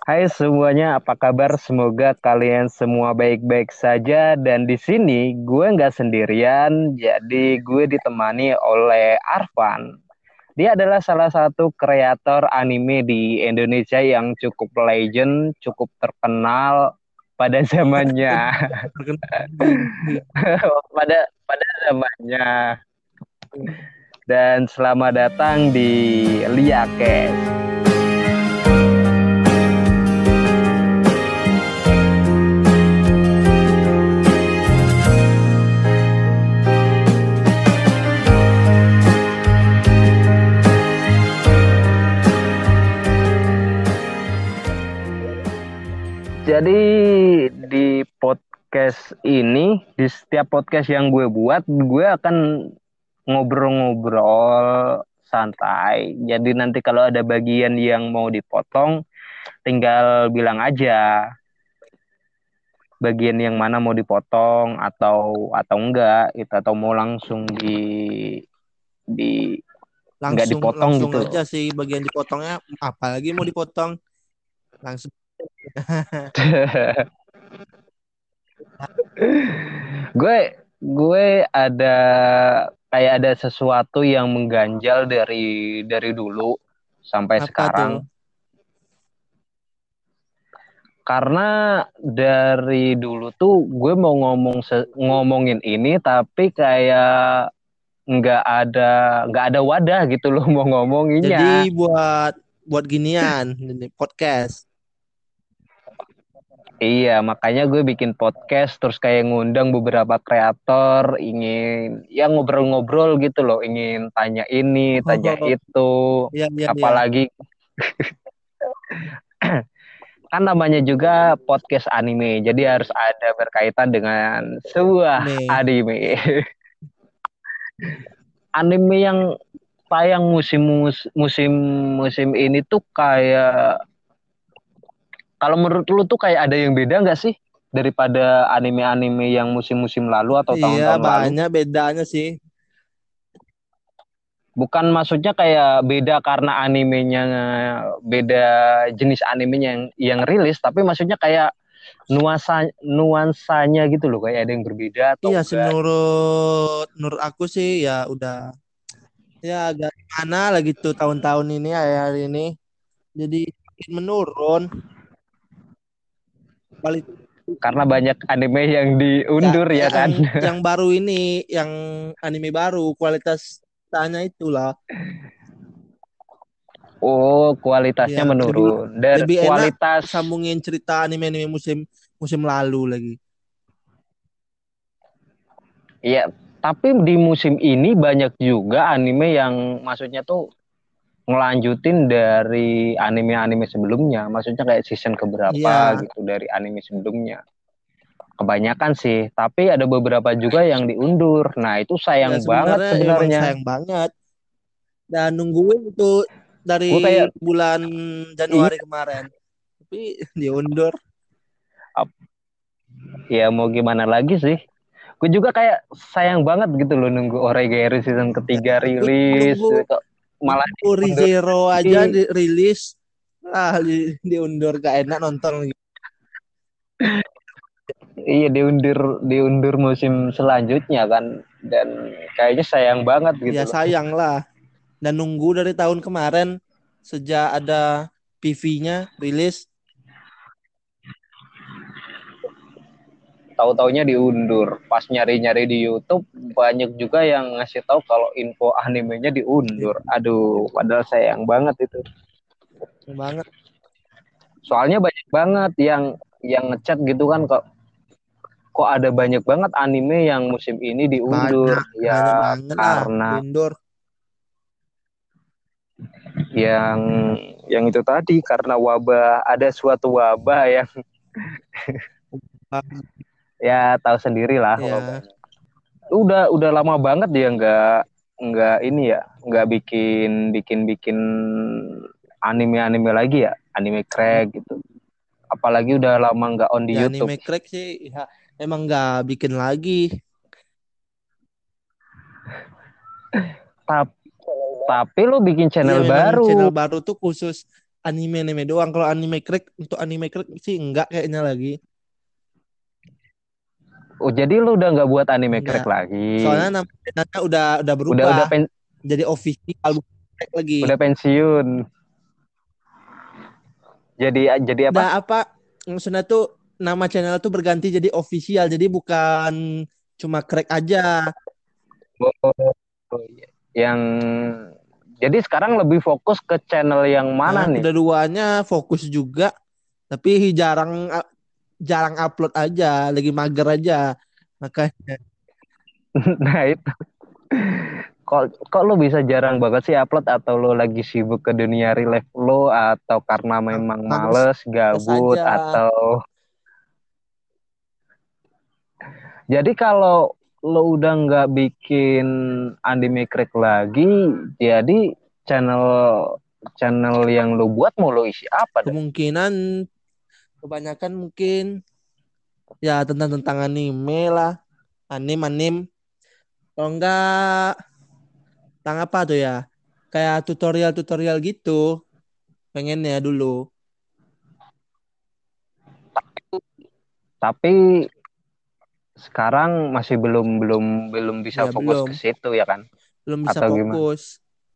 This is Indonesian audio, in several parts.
Hai semuanya, apa kabar? Semoga kalian semua baik-baik saja. Dan di sini gue nggak sendirian, jadi gue ditemani oleh Arfan. Dia adalah salah satu kreator anime di Indonesia yang cukup legend, cukup terkenal pada zamannya. pada pada zamannya. Dan selamat datang di Liakes. Jadi di podcast ini, di setiap podcast yang gue buat, gue akan ngobrol-ngobrol santai. Jadi nanti kalau ada bagian yang mau dipotong, tinggal bilang aja bagian yang mana mau dipotong atau atau enggak itu atau mau langsung di di langsung enggak dipotong langsung gitu. aja sih bagian dipotongnya apalagi mau dipotong langsung gue gue ada kayak ada sesuatu yang mengganjal dari dari dulu sampai Apa sekarang. Tuh? Karena dari dulu tuh gue mau ngomong ngomongin ini tapi kayak nggak ada nggak ada wadah gitu loh mau ngomonginnya. Jadi buat buat ginian podcast. Iya, makanya gue bikin podcast terus kayak ngundang beberapa kreator ingin ya ngobrol-ngobrol gitu loh, ingin tanya ini, tanya oh, itu. Iya, iya, iya. apalagi iya. kan namanya juga podcast anime, jadi harus ada berkaitan dengan sebuah anime. anime yang tayang musim musim musim ini tuh kayak kalau menurut lu tuh kayak ada yang beda nggak sih daripada anime-anime yang musim-musim lalu atau tahun-tahun iya, lalu? Iya, banyak bedanya sih. Bukan maksudnya kayak beda karena animenya beda jenis animenya yang yang rilis, tapi maksudnya kayak nuansa nuansanya gitu loh kayak ada yang berbeda atau Iya sih menurut menurut aku sih ya udah ya agak mana lagi tuh tahun-tahun ini hari ini jadi menurun karena banyak anime yang diundur ya, ya kan. Yang, yang baru ini, yang anime baru kualitas tanya itulah. Oh, kualitasnya ya, menurun. Lebih, Dan lebih kualitas enak sambungin cerita anime-anime musim musim lalu lagi. Iya, tapi di musim ini banyak juga anime yang maksudnya tuh ngelanjutin dari anime-anime sebelumnya. Maksudnya kayak season keberapa yeah. gitu dari anime sebelumnya. Kebanyakan sih, tapi ada beberapa juga yang diundur. Nah, itu sayang ya, banget sebenarnya. Sayang banget. Dan nungguin itu dari kayak, bulan Januari iya. kemarin. Tapi diundur. Ya mau gimana lagi sih? Gue juga kayak sayang banget gitu loh nunggu Oregairu season ketiga rilis. Nunggu, malah Uri Zero aja dirilis ah di, diundur gak enak nonton. Iya diundur diundur musim selanjutnya kan. Dan kayaknya sayang banget gitu ya sayang lah. Dan nunggu dari tahun kemarin sejak ada PV-nya rilis tahu-taunya diundur. Pas nyari-nyari di YouTube banyak juga yang ngasih tahu kalau info animenya diundur. Aduh, padahal sayang banget itu. Banget. Soalnya banyak banget yang yang ngechat gitu kan kok kok ada banyak banget anime yang musim ini diundur banyak, ya banyak karena diundur. yang yang itu tadi karena wabah ada suatu wabah yang ya tahu sendiri lah yeah. udah udah lama banget dia nggak nggak ini ya nggak bikin bikin bikin anime anime lagi ya anime crack gitu apalagi udah lama nggak on di ya, YouTube anime crack sih ya emang nggak bikin lagi tapi tapi lo bikin channel iya, baru channel baru tuh khusus anime-anime doang. Kalau anime crack untuk anime crack sih enggak kayaknya lagi. Oh, jadi lu udah nggak buat anime Enggak. crack lagi. Soalnya namanya udah udah berubah. udah udah pen, jadi official crack lagi. udah pensiun. Jadi jadi apa? Udah apa? Maksudnya tuh nama channel tuh berganti jadi official. Jadi bukan cuma crack aja. Oh, iya. yang jadi sekarang lebih fokus ke channel yang mana Nah, nih? Kedua-duanya fokus juga, tapi jarang jarang upload aja, lagi mager aja. Makanya nah itu. Kok kok lu bisa jarang banget sih upload atau lu lagi sibuk ke dunia real life lu atau karena memang Males- gabut atau Jadi kalau lu udah nggak bikin anime crack lagi, jadi channel channel yang lu buat mau lu isi apa? kemungkinan kebanyakan mungkin ya tentang tentang anime lah, anim anim. Kalau enggak tentang apa tuh ya? Kayak tutorial-tutorial gitu. Pengennya dulu. Tapi sekarang masih belum belum belum bisa Ya, fokus belum. ke situ ya kan? Belum bisa Atau gimana? fokus.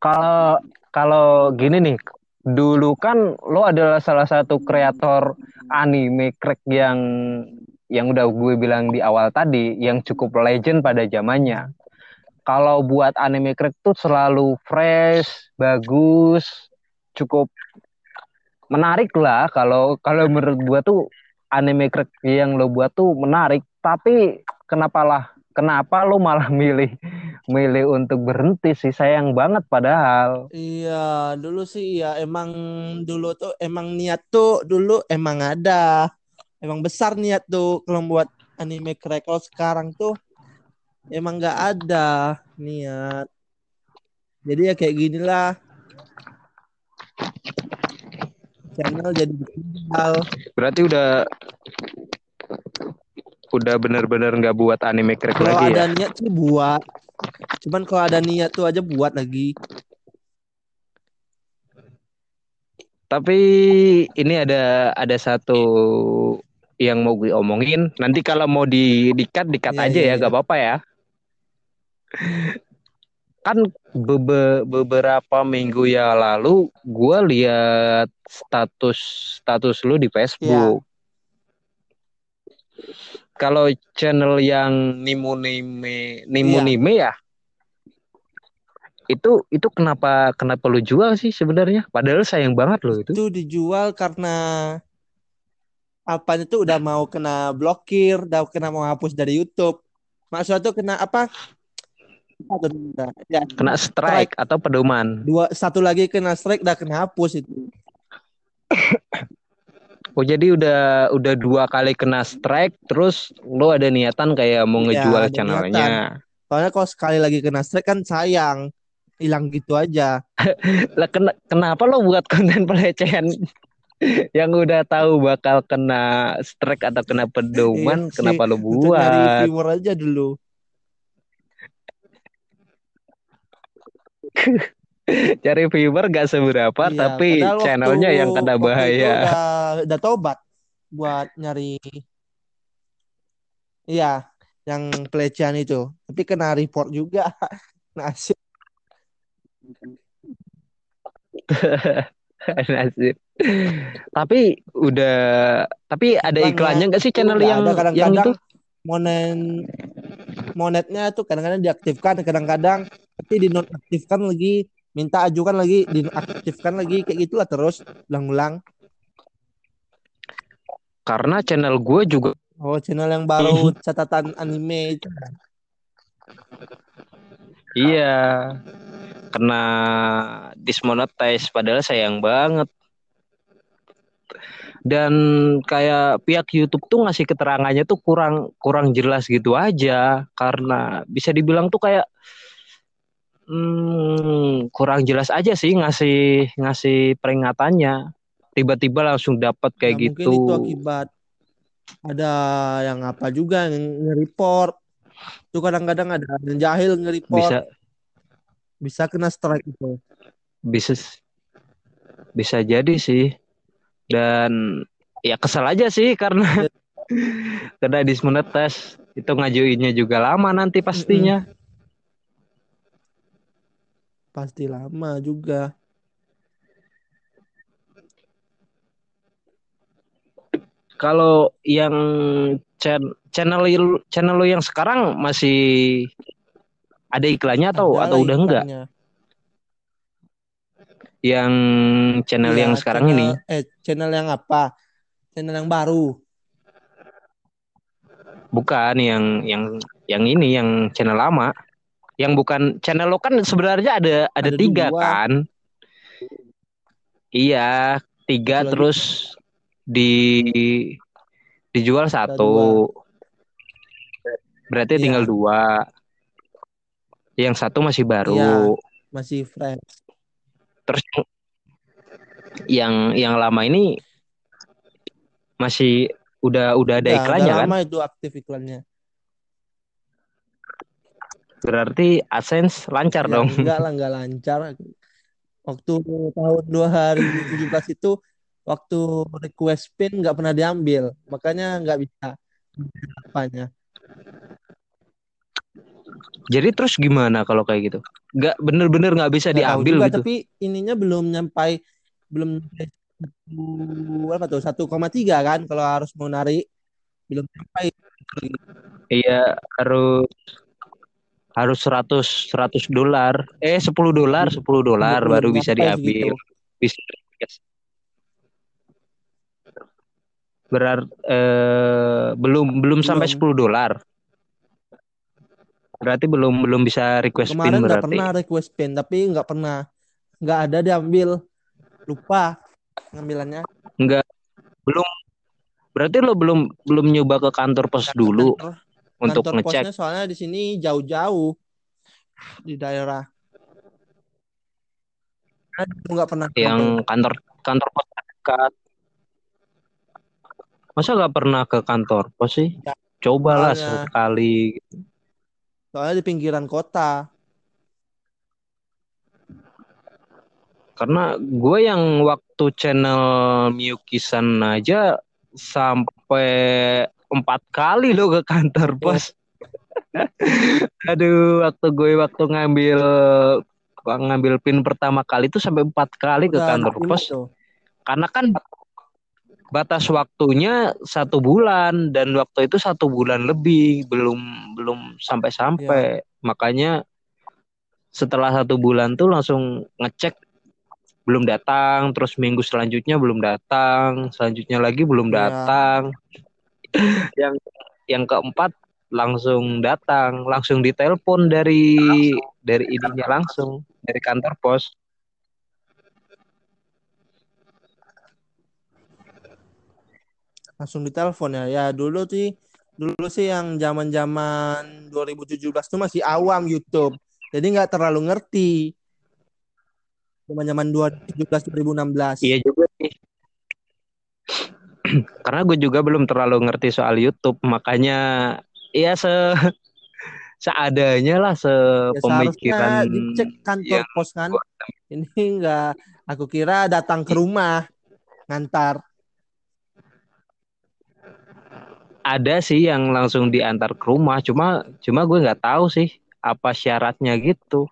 Kalau kalau gini nih, dulu kan lo adalah salah satu kreator anime crack yang yang udah gue bilang di awal tadi, yang cukup legend pada zamannya. Kalau buat anime crack tuh selalu fresh, bagus, cukup menarik lah. Kalau kalau menurut gue tuh anime crack yang lo buat tuh menarik. Tapi kenapa lah? Kenapa lo malah milih milih untuk berhenti sih? Sayang banget padahal. Iya, dulu sih ya emang dulu tuh emang niat tuh dulu emang ada. Emang besar niat tuh kalau buat anime crack. Kalau sekarang tuh emang nggak ada niat. Jadi ya kayak gini lah. Channel jadi ditinggal. Berarti udah udah bener-bener nggak buat anime crack Kalau lagi ada ya? niat sih buat. Cuman kalau ada niat tuh aja buat lagi. Tapi ini ada ada satu yang mau gue omongin. Nanti kalau mau di dikat dikat Iya, aja iya, ya, iya. gak apa-apa ya. Kan bebe- beberapa minggu yang lalu gue lihat status status lu di Facebook. Iya. Kalau channel yang Nimunime Nimunime Iya. ya, itu itu kenapa kenapa lu jual sih sebenarnya? Padahal sayang banget lo itu. Itu dijual karena apa itu udah mau kena blokir, udah kena mau hapus dari YouTube. Maksudnya tuh kena apa? Apa tuh? Udah, Ya, Kena strike atau pedoman. dua satu lagi kena strike udah kena hapus itu. Oh jadi udah udah dua kali kena strike, terus lo ada niatan kayak mau Iya, ngejual channelnya. Soalnya kalau sekali lagi kena strike kan sayang. Hilang gitu aja. Lah kena- kenapa lo buat konten pelecehan yang udah tahu bakal kena strike atau kena pedoman, Iya sih, kenapa lo Untuk nyari buat? viewer aja dulu. Cari viewer gak seberapa, Iya, tapi waktu- channelnya yang kena bahaya. Udah, udah tobat buat nyari Iya, yang pelecehan itu. Tapi kena report juga. Nasib. Nasib. Tapi udah, tapi ada Iklannya iklannya nggak sih channel yang ada yang kadang-kadang itu? monen monetnya tuh kadang-kadang diaktifkan, kadang-kadang tapi dinonaktifkan lagi, minta ajukan lagi, dinonaktifkan lagi kayak gitulah terus ulang-ulang. Karena channel gue juga Oh, channel yang baru catatan anime itu. Iya, kena dismonetize padahal sayang banget. Dan kayak pihak YouTube tuh ngasih keterangannya tuh kurang kurang jelas gitu aja karena bisa dibilang tuh kayak hmm, kurang jelas aja sih ngasih ngasih peringatannya. Tiba-tiba langsung dapat kayak Nah, gitu. Mungkin itu akibat ada yang apa juga yang nge-report. Itu kadang-kadang ada yang jahil nge-report. Bisa Bisa kena strike itu. bisa bisa jadi sih. Dan ya kesel aja sih karena karena dismonetas itu ngajuinnya juga lama nanti pastinya. Mm-mm. Pasti lama juga. Kalau yang channel lu- channel lu yang sekarang masih ada iklannya atau Ada atau lah udah enggak? iklannya. Yang channel Iya, yang sekarang channel, ini Eh, channel yang apa? Channel yang baru. bukan yang yang yang ini yang channel lama. Yang bukan channel lo kan sebenarnya ada ada, Ada tiga dua. kan? Iya, tiga terus di dijual satu. Berarti Iya. tinggal dua. Yang satu masih baru. Iya. Masih fresh. Terus yang yang lama ini masih udah udah ada Udah, iklannya udah kan? lama itu aktif iklannya. Berarti AdSense lancar Ya, dong. enggak lah, enggak lancar. Waktu tahun 2017 itu waktu request pin nggak pernah diambil, makanya nggak bisa apanya. Jadi terus gimana kalau kayak gitu? Nggak bener-bener nggak bisa tahu diambil juga, gitu. tapi ininya belum nyampai belum satu apa tuh 1,3 kan kalau harus mau narik belum sampai Iya harus harus 100 100 dolar. Eh 10 dolar, 10 dolar baru bisa nyampe diambil. segitu. Bisa. yes. Berarti eh, belum belum sampai Belum. 10 dolar. Berarti belum belum bisa request pin Kemarin nggak berarti. pernah request pin, tapi nggak pernah nggak ada diambil. Lupa ngambilannya. Enggak belum berarti lo belum belum nyoba ke kantor pos dulu Kantor, untuk kantor ngecek. posnya soalnya di sini jauh-jauh di daerah. Aduh, nggak pernah yang kantor kantor pos dekat. Masa nggak pernah ke kantor pos sih? Ya, Cobalah soalnya- sekali. soalnya di pinggiran kota. Karena gue yang waktu channel Miyuki-san aja sampai empat kali lo ke kantor pos. Aduh, waktu gue waktu ngambil ngambil pin pertama kali itu sampai empat kali ke kantor pos. tuh. Karena kan batas waktunya satu bulan dan waktu itu satu bulan lebih belum belum sampai-sampai. Makanya setelah satu bulan tuh langsung ngecek belum datang, terus minggu selanjutnya belum datang, selanjutnya lagi belum Iya. datang. Yang yang keempat langsung datang, langsung ditelepon dari dari ininya langsung dari kantor pos. langsung ditelepon ya. Ya dulu sih dulu sih yang zaman-zaman 2017 tuh masih awam YouTube. Jadi nggak terlalu ngerti. Zaman-zaman 2017 2016. Iya juga. Karena gue juga belum terlalu ngerti soal YouTube, makanya ya se seadanya lah Ya, seharusnya sepemikiran dicek kantor pos kan. gua- Ini nggak aku kira datang ke rumah ngantar. ada sih yang langsung diantar ke rumah, cuma cuma gue nggak tahu sih apa syaratnya gitu.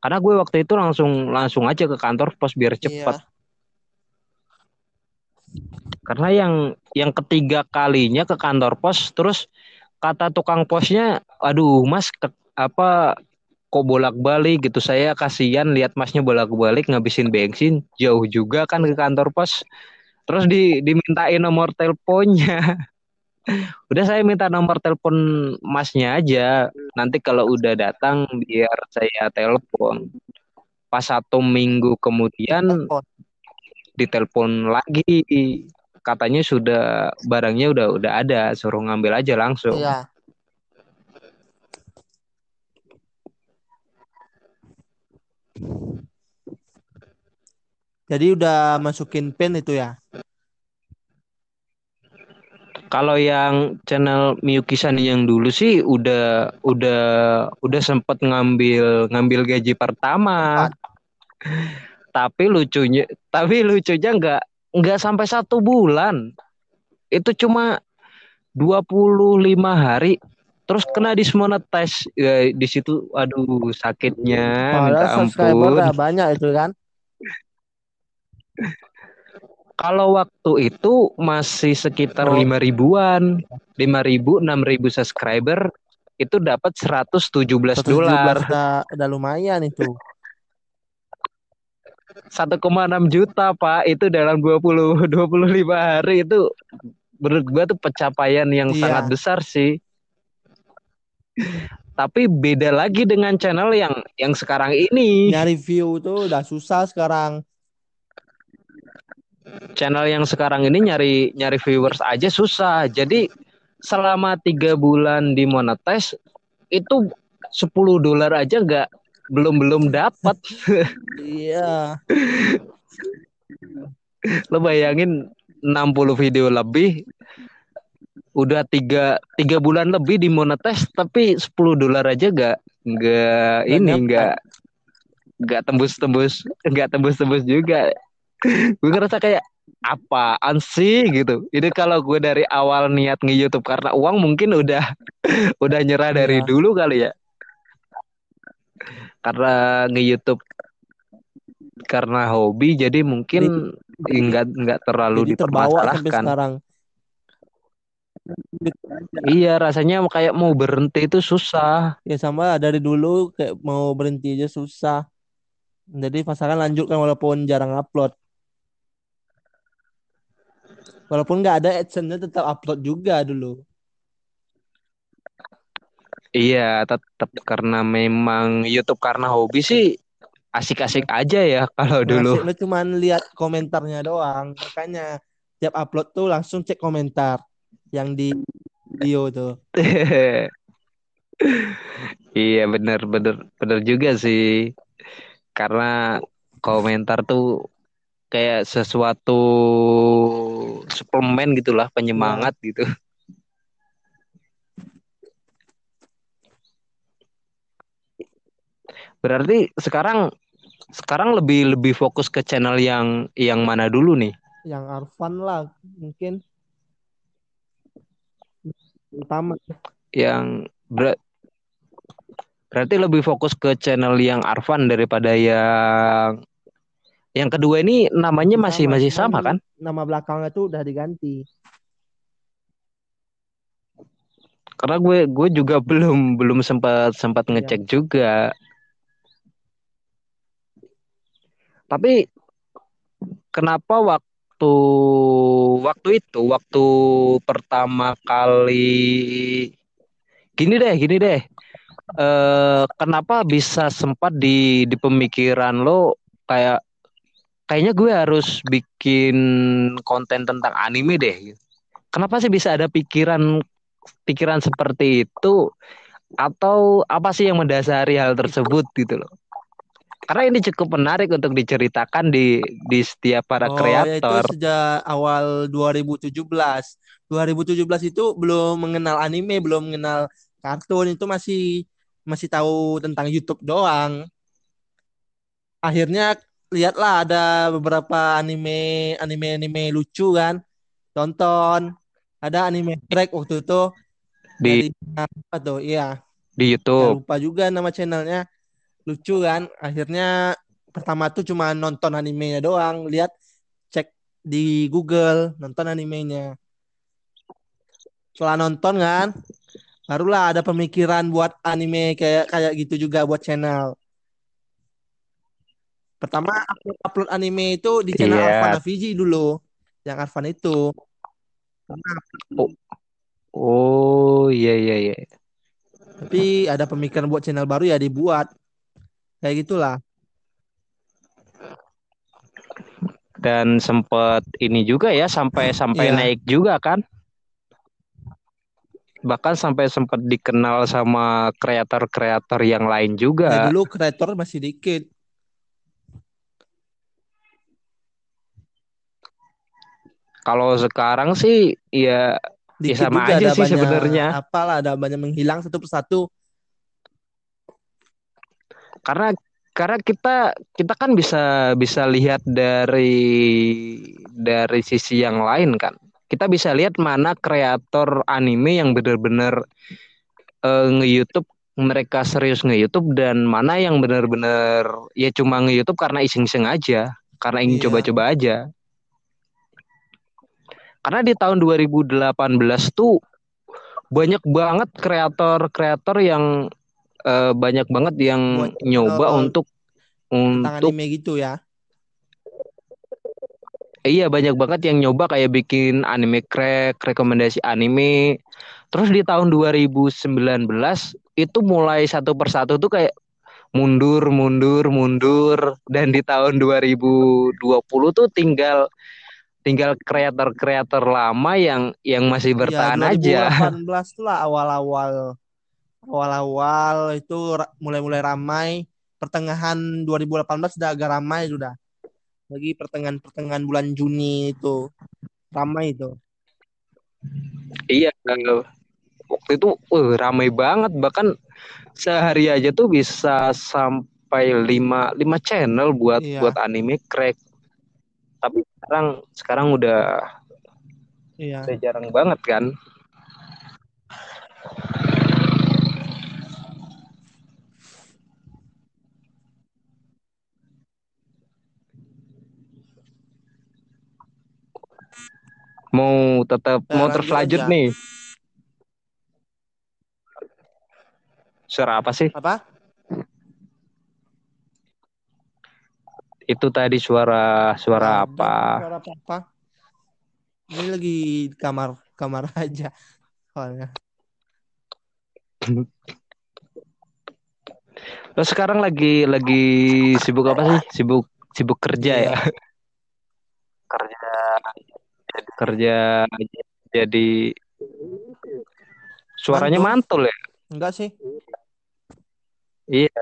Karena gue waktu itu langsung langsung aja ke kantor pos biar cepat. Iya. Karena yang yang ketiga kalinya ke kantor pos terus kata tukang posnya, aduh mas ke, apa kok bolak-balik? Gitu. Saya kasihan lihat masnya bolak-balik ngabisin bensin. Jauh juga kan ke kantor pos. Terus di dimintain nomor teleponnya. Udah saya minta nomor telepon masnya aja. Nanti kalau udah datang biar saya telepon. Pas satu minggu kemudian. Ditelepon lagi. Katanya sudah barangnya udah udah ada. Suruh ngambil aja langsung. Iya. Jadi udah masukin pin itu ya. kalau yang channel Miyuki-san yang dulu sih udah udah udah sempet ngambil ngambil gaji pertama tapi lucunya tapi lucunya nggak nggak sampai satu bulan. Itu cuma 25 hari. Terus kena dismonetize ya, di situ aduh sakitnya minta subscriber ampun banyak itu kan. Kalau waktu itu masih sekitar Oh. lima ribuan. lima ribu enam ribu subscriber. Itu dapat 117 117 dolar. udah, udah lumayan itu 1,6 juta pak. Itu dalam 20 25 hari itu menurut gua tuh pencapaian yang Iya. sangat besar sih. Tapi beda lagi dengan channel yang yang sekarang ini. Nyari view tuh udah susah sekarang. Channel yang sekarang ini nyari nyari viewers aja susah. Jadi selama tiga bulan dimonetize itu 10 dolar aja nggak belum belum dapat. Iya. Lo bayangin 60 video lebih udah tiga tiga bulan lebih dimonetize tapi 10 dolar aja gak nggak Nggak ini nggak nggak tembus tembus nggak tembus tembus juga. Gue ngerasa kayak apaan sih gitu. Ini kalau gue dari awal niat nge YouTube karena uang mungkin udah udah nyerah dari Iya. dulu kali ya karena nge YouTube karena hobi jadi mungkin nggak nggak terlalu jadi dipermasalahkan. sekarang. Iya, rasanya kayak mau berhenti itu susah. ya sama dari dulu kayak mau berhenti aja susah. Jadi pasangan lanjutkan walaupun jarang upload. Walaupun nggak ada adsense-nya tetap upload juga dulu Iya, tetap karena memang YouTube karena hobi sih asik-asik aja ya kalau dulu. Masih lu cuman lihat komentarnya doang. Makanya tiap upload tuh langsung cek komentar yang di video tuh. Iya, bener bener bener juga sih. Karena komentar tuh kayak sesuatu suplemen gitulah, penyemangat gitu. Berarti sekarang sekarang lebih lebih fokus ke channel yang yang mana dulu nih? Yang Arfan lah mungkin utama. Yang ber- berarti lebih fokus ke channel yang Arfan daripada yang yang kedua ini namanya masih Sama, masih sama kan? Nama belakangnya tuh udah diganti. Karena gue gue juga belum belum sempat sempat Iya. ngecek juga. Tapi kenapa waktu waktu itu waktu pertama kali gini deh gini deh. Eh kenapa bisa sempat di di pemikiran lo kayak kayaknya gue harus bikin konten tentang anime deh. Kenapa sih bisa ada pikiran pikiran seperti itu? Atau apa sih yang mendasari hal tersebut gitu loh karena ini cukup menarik untuk diceritakan di di setiap para Oh, ya itu kreator sejak awal 2017. 2017 itu belum mengenal anime, belum mengenal kartun, itu masih masih tahu tentang YouTube doang. Akhirnya lihatlah ada beberapa anime anime anime lucu kan. Tonton. Ada anime track waktu itu di dari apa tuh? Iya, di YouTube lupa juga nama channelnya. Lucu kan. Akhirnya pertama tuh cuma nonton animenya doang, lihat cek di Google, nonton animenya. Setelah nonton kan, barulah ada pemikiran buat anime kayak kayak gitu juga buat channel. Pertama upload, upload anime itu di channel Iya. Arfan Aviji dulu. Yang Arfan itu. oh iya iya iya Tapi ada pemikiran buat channel baru ya dibuat. Kayak gitulah. dan sempet ini juga ya sampai sampai Iya. naik juga kan bahkan sampai sempat dikenal sama kreator-kreator yang lain Ya juga dulu kreator masih dikit. kalau sekarang sih ya Dikit sama juga aja sih sebenarnya. apalah ada banyak menghilang satu persatu. Karena karena kita kita kan bisa bisa lihat dari dari sisi yang lain kan kita bisa lihat mana kreator anime yang benar-benar uh, nge-YouTube mereka serius nge-YouTube dan mana yang benar-benar ya cuma nge-YouTube karena iseng-iseng aja, karena ingin iya. coba-coba iya. aja. Karena di tahun 2018 tuh banyak banget kreator-kreator yang uh, banyak banget yang Buat, nyoba uh, untuk untuk anime gitu ya. Iya banyak banget yang nyoba kayak bikin anime crack, rekomendasi anime. Terus di tahun 2019 itu mulai satu persatu tuh kayak mundur, mundur, mundur. Dan di tahun 2020 tuh tinggal tinggal kreator-kreator lama yang yang masih iya, bertahan ya, 2018 aja. 2018 tuh lah awal-awal awal-awal itu mulai-mulai ramai. Pertengahan 2018 sudah agak ramai sudah lagi pertengahan pertengahan bulan Juni itu ramai itu iya waktu itu uh, ramai banget bahkan sehari aja tuh bisa sampai lima lima channel buat iya. buat anime crack tapi sekarang sekarang udah iya. udah jarang banget kan mau tetap nah, mau terlanjut nih. Suara apa sih? Apa? Itu tadi suara suara apa? Suara apa? Ini lagi di kamar kamar aja soalnya. Lo sekarang lagi lagi sibuk apa sih? Sibuk sibuk kerja ya? iya. ya? Kerja jadi suaranya mantul, mantul ya? Enggak sih. Iya.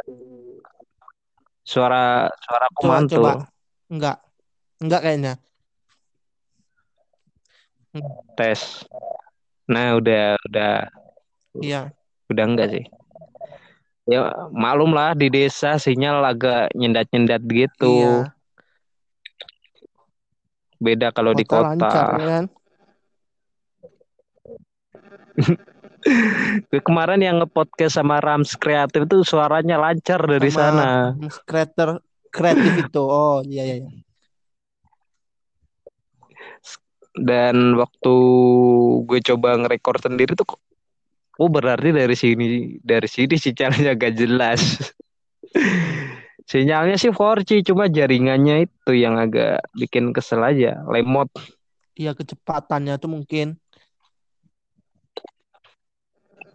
Suara suara aku coba, mantul. coba. enggak. Enggak kayaknya. Tes. Nah udah udah. Iya. Udah enggak sih? Ya malum lah di desa sinyal agak nyendat nyendat gitu. Iya Beda kalau di kota. Lancar, ya kan? Kemarin yang nge-podcast sama Rams Kreatif itu suaranya lancar dari sama sana. Rams Kreator kreatif itu. Oh, iya iya iya. Dan waktu gue coba ngerekord sendiri tuh oh berarti dari sini dari sini sinyalnya gak jelas. Sinyalnya sih 4G, cuma jaringannya itu yang agak bikin kesel aja, lemot. Iya, kecepatannya tuh mungkin.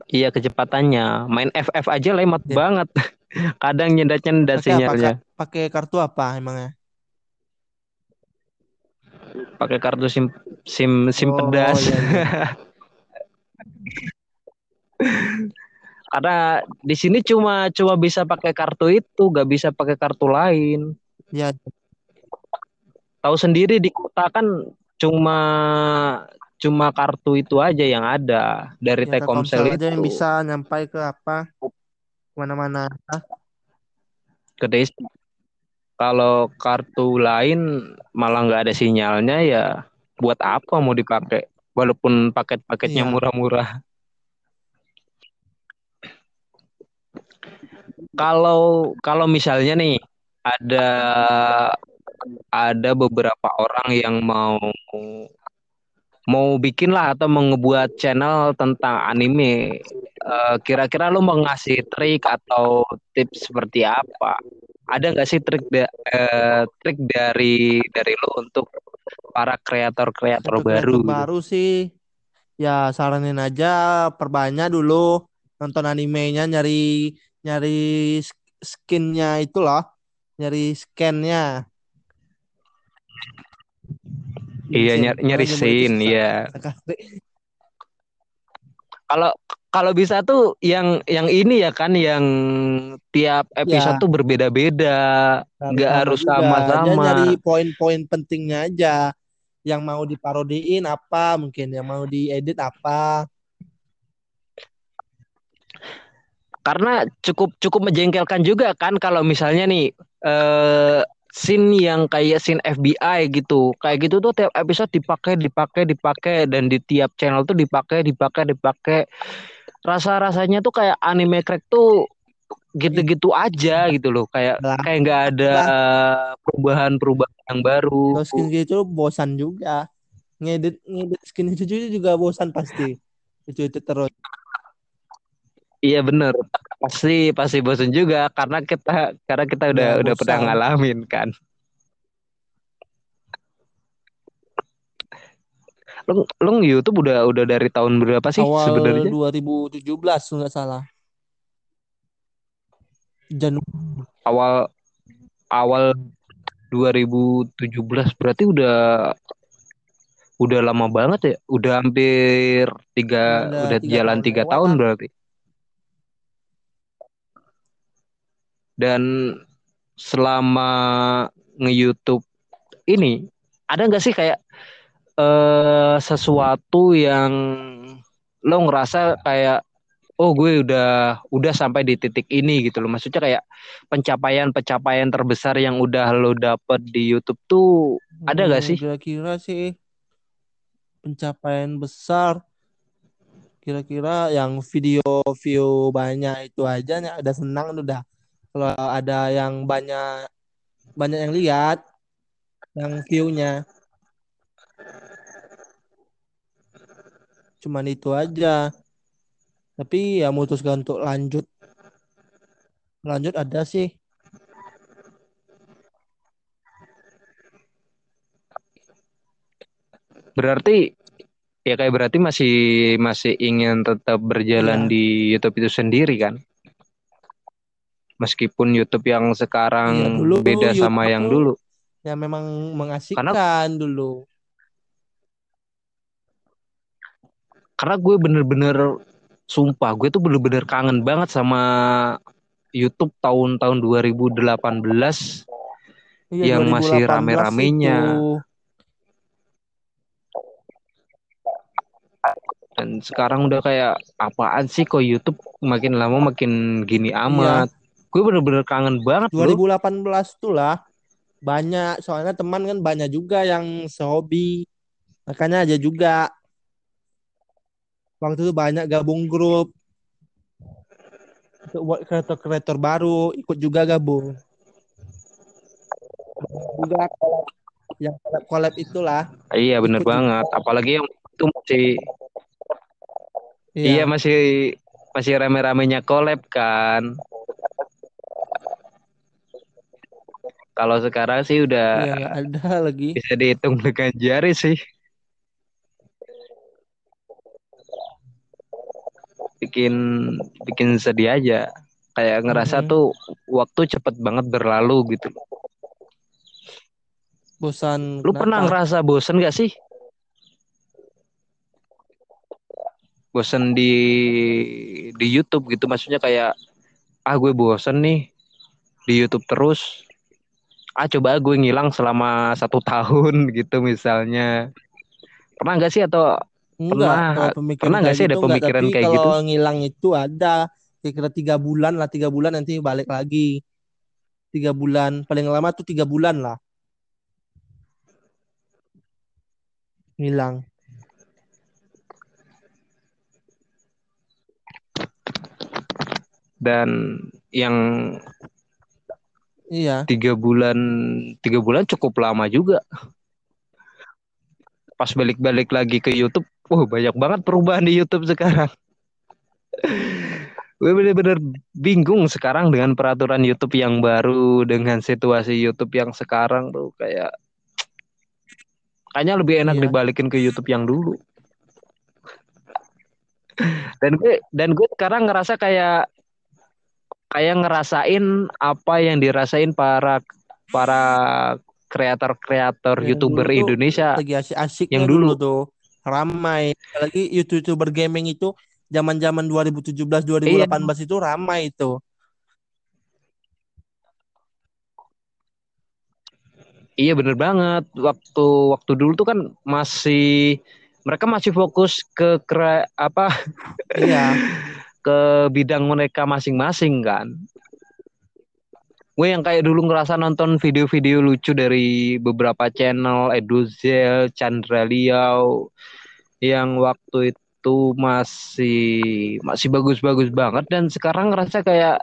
Iya, kecepatannya. Main FF aja lemot ya. banget. Kadang nyendat-nyendat sinyalnya. Pakai kartu apa emangnya? Pakai kartu SIM SIM SIM oh, pedas. Iya, iya. Karena di sini cuma cuma bisa pakai kartu itu, gak bisa pakai kartu lain. Ya. Tahu sendiri di kota kan cuma cuma kartu itu aja yang ada dari ya, Telkomsel itu. aja yang bisa nyampai ke apa? Mana-mana. Ke desa. Kalau kartu lain malah nggak ada sinyalnya ya buat apa mau dipakai? Walaupun paket-paketnya iya. murah-murah. Kalau kalau misalnya nih ada ada beberapa orang yang mau mau bikin lah atau mengebuat channel tentang anime eh, kira-kira lo mau ngasih trik atau tips seperti apa ada nggak sih trik da, uh, trik dari dari lo untuk para kreator-kreator baru gitu? baru sih ya saranin aja perbanyak dulu nonton animenya nyari nyari skinnya itu loh nyari scannya. Iya nyari, nyari scene iya. Kalau kalau bisa tuh yang yang ini ya kan yang tiap episode ya. tuh berbeda-beda. Nggak harus sama-sama. Nyari poin-poin pentingnya aja. Yang mau diparodiin apa mungkin yang mau diedit apa karena cukup cukup menjengkelkan juga kan kalau misalnya nih eh scene yang kayak scene FBI gitu kayak gitu tuh tiap episode dipakai dipakai dipakai dan di tiap channel tuh dipakai dipakai dipakai rasa rasanya tuh kayak anime crack tuh gitu-gitu aja gitu loh kayak Lah. kayak nggak ada perubahan-perubahan yang baru Kalau skin gitu bosan juga. Ngedit ngedit skin itu juga bosan pasti. Itu itu terus. Iya bener pasti pasti bosan juga karena kita karena kita udah Ya, udah pernah ngalamin kan lu lu YouTube udah udah dari tahun berapa sih Awal sebenarnya 2017 kalau nggak salah. Januari. awal awal 2017 berarti udah udah lama banget ya udah hampir tiga Udah udah tiga jalan tahun tiga tahun lah. berarti dan selama nge-YouTube ini ada nggak sih kayak eh sesuatu yang lo ngerasa kayak oh gue udah udah sampai di titik ini gitu loh maksudnya kayak pencapaian-pencapaian terbesar yang udah lo dapet di YouTube tuh ada nggak Hmm, sih Kira-kira sih pencapaian besar. Kira-kira yang video view banyak itu aja nih udah senang udah. Kalau ada yang banyak banyak yang lihat, yang view-nya cuman itu aja. Tapi ya memutuskan untuk lanjut. Lanjut ada sih. berarti ya kayak berarti masih masih ingin tetap berjalan Iya. di YouTube itu sendiri kan meskipun YouTube yang sekarang Iya, dulu beda sama YouTube yang dulu Ya memang mengasihkan dulu. karena gue bener-bener sumpah gue tuh bener-bener kangen banget sama YouTube tahun-tahun 2018 Iya, Yang masih 2018 rame-ramenya. itu. dan sekarang udah kayak apaan sih kok YouTube makin lama makin gini Iya. Gue bener-bener kangen banget loh 2018 tuh lah banyak. Soalnya teman kan banyak juga yang sehobi. Makanya aja juga. Waktu itu banyak gabung grup. Untuk buat kreator-kreator baru ikut juga gabung. Juga yang collab collab itulah. Iya bener ikut juga. banget. Apalagi yang itu masih iya. Iya masih masih rame-ramenya collab kan kalau sekarang sih udah nggak ada lagi. bisa dihitung dengan jari sih. Bikin bikin sedih aja. Kayak ngerasa Mhm. tuh waktu cepet banget berlalu gitu. Bosan lu pernah kenapa? ngerasa bosen gak sih? Bosen di di YouTube gitu. Maksudnya kayak ah gue bosen nih. Di YouTube terus ah coba gue ngilang selama satu tahun gitu misalnya. Pernah nggak sih atau Enggak, Pernah- kalau pemikiran pernah nggak sih ada gitu enggak, pemikiran tapi kayak gitu? kalau ngilang itu ada kira-kira tiga bulan lah tiga bulan nanti balik lagi. Tiga bulan paling lama tuh tiga bulan lah. Hilang dan yang iya. Tiga bulan tiga bulan cukup lama juga. Pas balik-balik lagi ke YouTube wah banyak banget perubahan di YouTube sekarang. Gue bener-bener bingung sekarang dengan peraturan YouTube yang baru dengan situasi YouTube yang sekarang tuh. Kayak kayaknya lebih enak Iya. dibalikin ke YouTube yang dulu. Dan gue dan gue sekarang ngerasa kayak kayak ngerasain apa yang dirasain para para kreator-kreator youtuber Indonesia lagi asik-asiknya yang dulu. dulu. tuh. Ramai. Apalagi youtuber gaming itu zaman-zaman 2017 2018 itu ramai itu. Iya bener banget. Waktu waktu dulu tuh kan masih mereka masih fokus ke kre, apa? Iya ke bidang mereka masing-masing kan. Gue yang kayak dulu ngerasa nonton video-video lucu dari beberapa channel Eduzel, Chandra Liao yang waktu itu masih masih bagus-bagus banget. Dan sekarang ngerasa kayak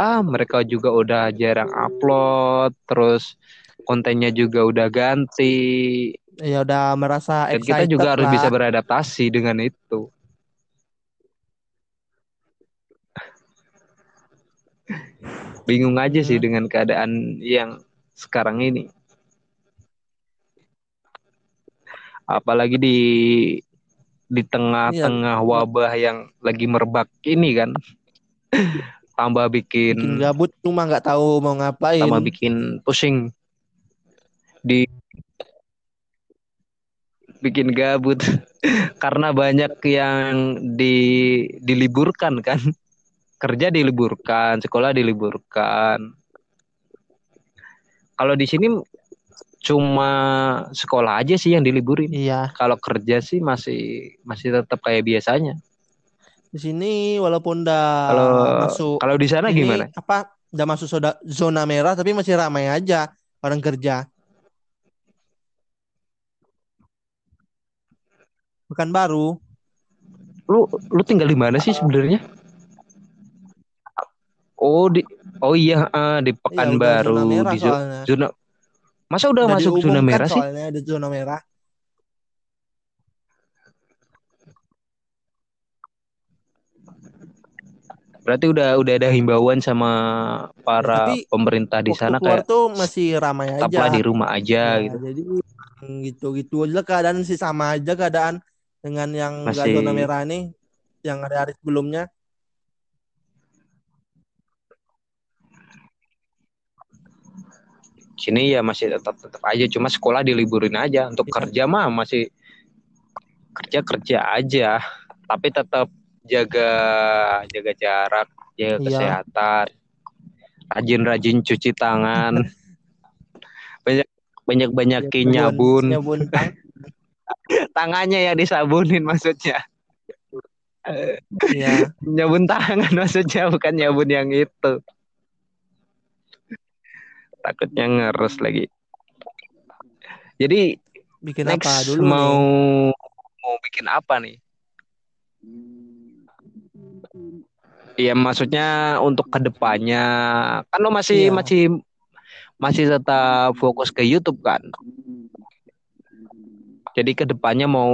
ah mereka juga udah jarang upload terus kontennya juga udah ganti. Ya udah merasa dan kita juga harus bisa beradaptasi dengan itu bingung aja sih hmm. dengan keadaan yang sekarang ini. Apalagi di di tengah-tengah iya. wabah yang lagi merebak ini kan. Tambah bikin, bikin gabut cuma nggak tahu mau ngapain. Tambah bikin pusing. Di bikin gabut. Karena banyak yang di diliburkan kan kerja diliburkan sekolah diliburkan kalau di sini cuma sekolah aja sih yang diliburin iya kalau kerja sih masih masih tetap kayak biasanya di sini walaupun udah kalau masuk kalau di sana ini, gimana? Apa udah masuk zona, zona merah tapi masih ramai aja orang kerja. Bukan baru. Lu lu tinggal di mana sih sebenarnya? Oh di Oh iya uh, di iya, Pekanbaru iya, di soalnya. zona Masa udah, udah masuk zona merah sih? Soalnya ada zona merah. Berarti udah udah ada himbauan sama para ya, pemerintah di sana kayak tuh masih ramai aja. Di rumah aja ya, gitu. Jadi gitu-gitu aja keadaan sih sama aja keadaan dengan yang masih... zona merah nih yang ada hari sebelumnya. Sini ya masih tetap tetap aja cuma sekolah diliburin aja untuk ya. kerja mah masih kerja kerja aja tapi tetap jaga jaga jarak, jaga iya. kesehatan, rajin-rajin cuci tangan, banyak banyak banyakin nyabun, nyabun tang tangannya yang disabunin maksudnya. Iya. nyabun tangan maksudnya bukan nyabun yang itu. Takutnya ngeres lagi. Jadi bikin next apa dulu mau nih? mau bikin apa nih? Iya maksudnya untuk ke depannya kan lo masih iya. masih masih tetap fokus ke YouTube kan. Jadi ke depannya mau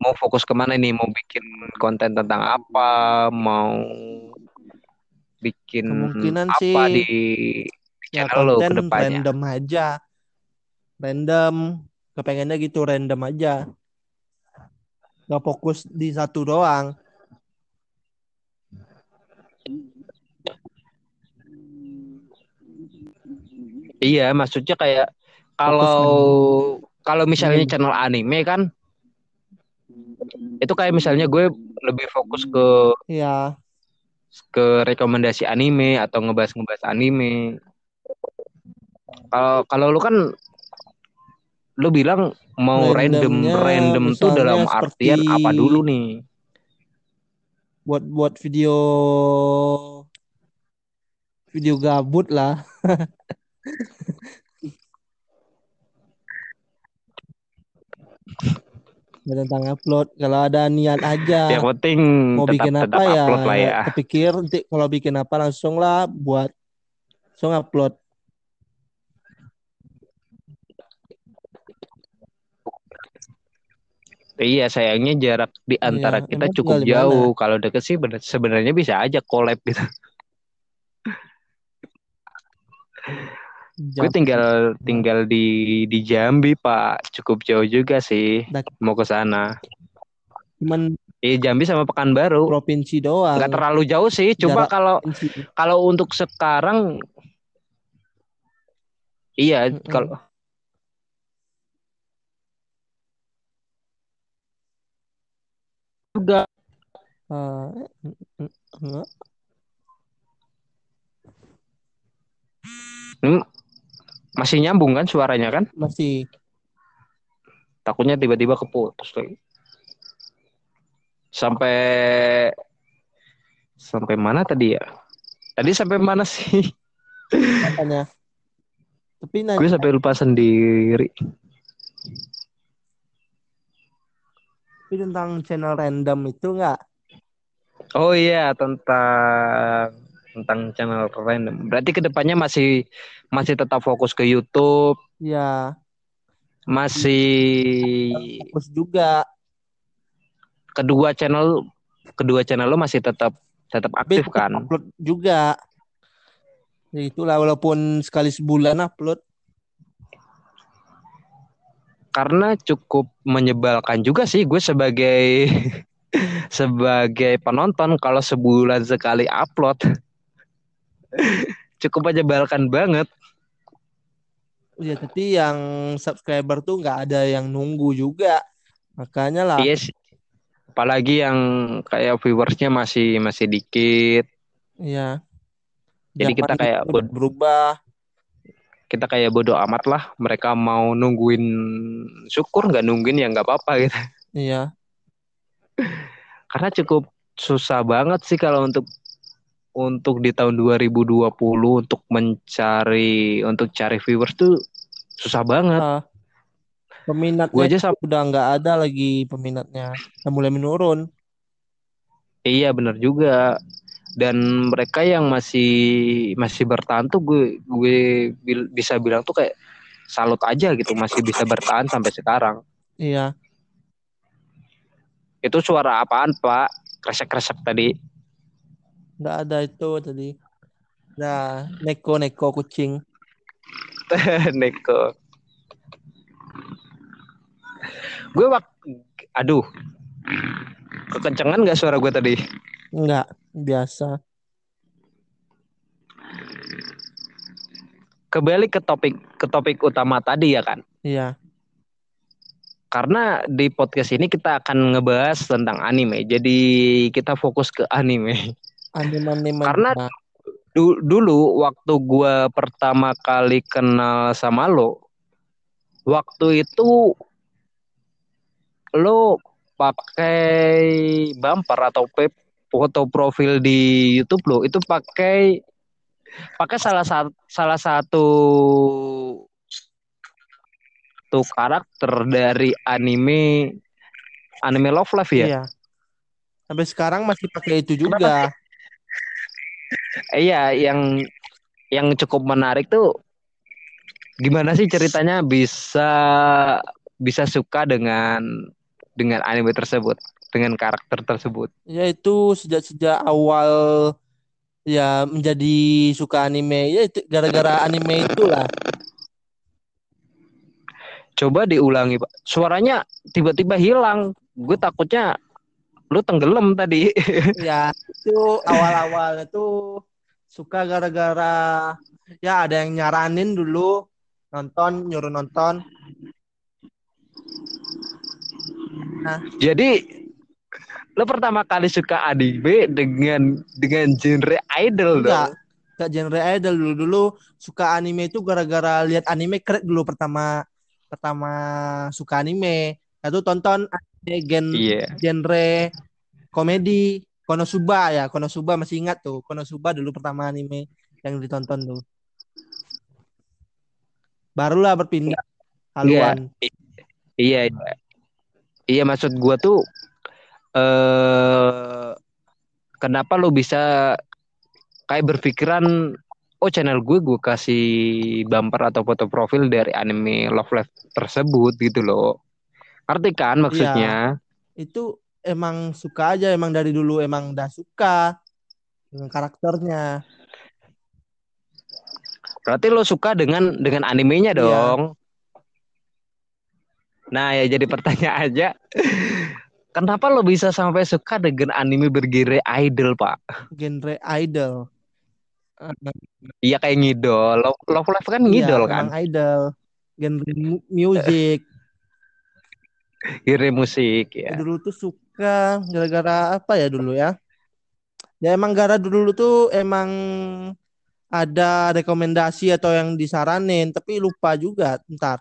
mau fokus ke mana nih? Mau bikin konten tentang apa? Mau bikin Kemungkinan apa sih, di ya, ke depannya? Random aja, random. Kepengennya gitu random aja. Gak fokus di satu doang. Iya, maksudnya kayak kalau kalau misalnya hmm. channel anime kan itu kayak misalnya gue lebih fokus ke iya ke rekomendasi anime atau ngebahas-ngebahas anime. Kalau kalau lu kan lu bilang mau random random tuh dalam artian apa dulu nih? Buat buat video video gabut lah. tentang upload kalau ada niat aja yang penting mau tetap, bikin apa ya, ya kepikir nanti kalau bikin apa langsung lah buat langsung upload Iya sayangnya jarak di antara iya, kita cukup jauh. Kalau deket sih sebenarnya bisa aja collab gitu. Gue tinggal tinggal di di Jambi pak, cukup jauh juga sih. Mau ke sana. Cuman Eh Jambi sama Pekanbaru. Provinsi doang. Gak terlalu jauh sih. Coba kalau kalau untuk sekarang, iya mm -hmm. kalau juga. Uh, Hmm, masih nyambung kan suaranya kan? Masih. Takutnya tiba-tiba keputus lagi. Sampai sampai mana tadi ya? Tadi sampai mana sih? Makanya. Tapi Gue sampai lupa sendiri. Tapi tentang channel random itu enggak? Oh iya tentang tentang channel random. Berarti ke depannya masih masih tetap fokus ke YouTube, Ya, masih fokus juga. kedua channel kedua channel lo masih tetap tetap aktif Tapi kan? upload juga. Ya itulah walaupun sekali sebulan upload. Karena cukup menyebalkan juga sih gue sebagai sebagai penonton kalau sebulan sekali upload cukup menyebalkan banget. Ya, tapi yang subscriber tuh nggak ada yang nunggu juga. Makanya lah. Iya sih. Apalagi yang kayak viewersnya masih masih dikit. Iya. Jadi kita kayak berubah. Kita kayak bodoh amat lah. Mereka mau nungguin syukur nggak nungguin ya nggak apa-apa gitu. Iya. Karena cukup susah banget sih kalau untuk untuk di tahun 2020 untuk mencari untuk cari viewers tuh susah banget. Ah, peminatnya Gue aja sam- udah nggak ada lagi peminatnya. Udah mulai menurun. iya bener juga. Dan mereka yang masih masih bertahan tuh gue gue bil- bisa bilang tuh kayak salut aja gitu masih bisa bertahan sampai sekarang. Iya. Itu suara apaan, Pak? Kresek-kresek tadi. Nggak ada itu tadi. Nah, neko neko kucing. Neko. Gue wak aduh. Kekencengan gak suara gue tadi? Nggak biasa. Kembali ke topik ke topik utama tadi ya kan. Iya. Karena di podcast ini kita akan ngebahas tentang anime. Jadi kita fokus ke anime. Anime-anime. Karena- juga. Du- dulu waktu gue pertama kali kenal sama lo, waktu itu lo pakai bumper atau pep foto profil di YouTube lo itu pakai pakai salah satu salah satu tuh karakter dari anime anime Love Live ya. Iya. Sampai sekarang masih pakai itu juga. Iya, yang yang cukup menarik tuh gimana sih ceritanya bisa bisa suka dengan dengan anime tersebut, dengan karakter tersebut. Ya itu sejak-sejak awal ya menjadi suka anime ya itu gara-gara anime itulah. Coba diulangi, Pak. Suaranya tiba-tiba hilang. Gue takutnya lu tenggelam tadi. Ya itu awal-awalnya tuh suka gara-gara ya ada yang nyaranin dulu nonton nyuruh nonton. Jadi lu pertama kali suka anime dengan dengan genre idol Enggak, dong. enggak genre idol dulu dulu suka anime itu gara-gara lihat anime keren dulu pertama pertama suka anime. Lalu tonton anime gen Iya. genre komedi Konosuba ya Konosuba masih ingat tuh Konosuba dulu pertama anime yang ditonton tuh barulah berpindah haluan Iya, iya. Iya maksud gua tuh eh kenapa lo bisa kayak berpikiran oh channel gue gue kasih bumper atau foto profil dari anime Love Live tersebut gitu loh. Ngerti kan maksudnya? itu emang suka aja emang dari dulu emang udah suka dengan karakternya Berarti lo suka dengan dengan animenya Iya. dong. Nah, ya jadi pertanyaan aja. Kenapa lo bisa sampai suka dengan anime bergenre idol, Pak? genre idol Iya kayak ngidol. Love, Love Live kan iya, ngidol kan? emang idol genre mu- music Genre musik ya. dulu tuh suka gara-gara apa ya dulu ya ya emang gara dulu tuh emang ada rekomendasi atau yang disaranin tapi lupa juga ntar